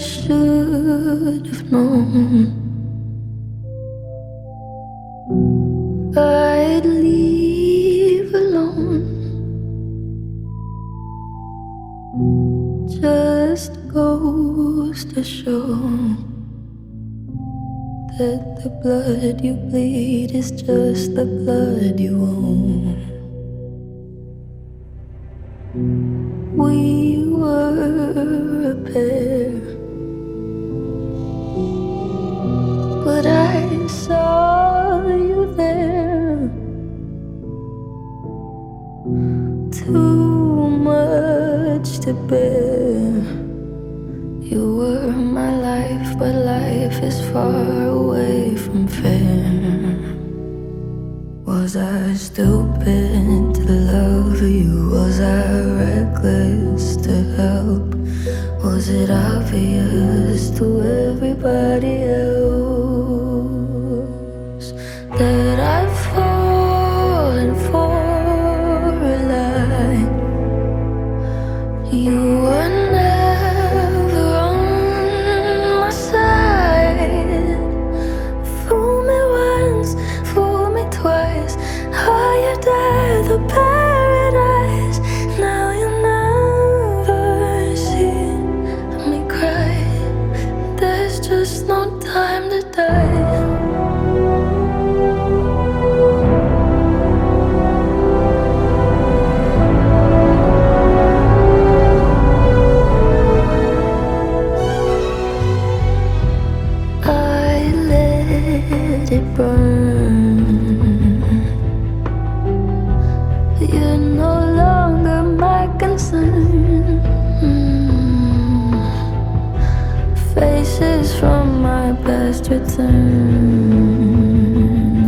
could have known I'd leave alone. Just goes to show that the blood you bleed is just the blood you own. We were a pair, Too much to bear. You were my life, but life is far away from fair. Was I stupid to love you? Was I reckless to help? Was it obvious to everybody else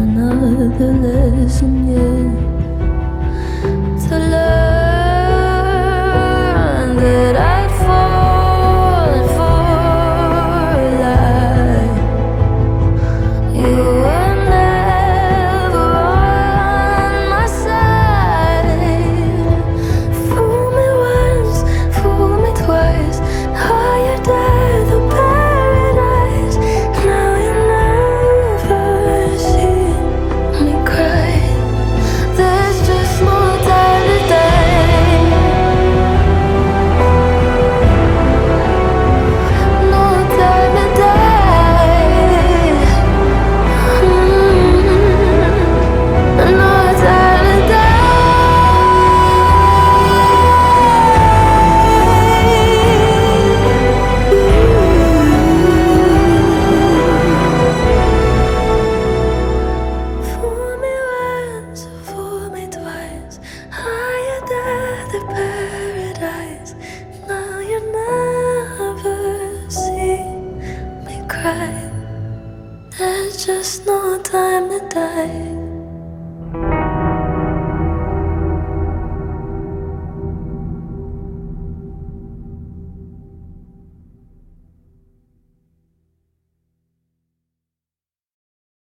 Another lesson yet to learn that I'd fallen for a lie. You time to die.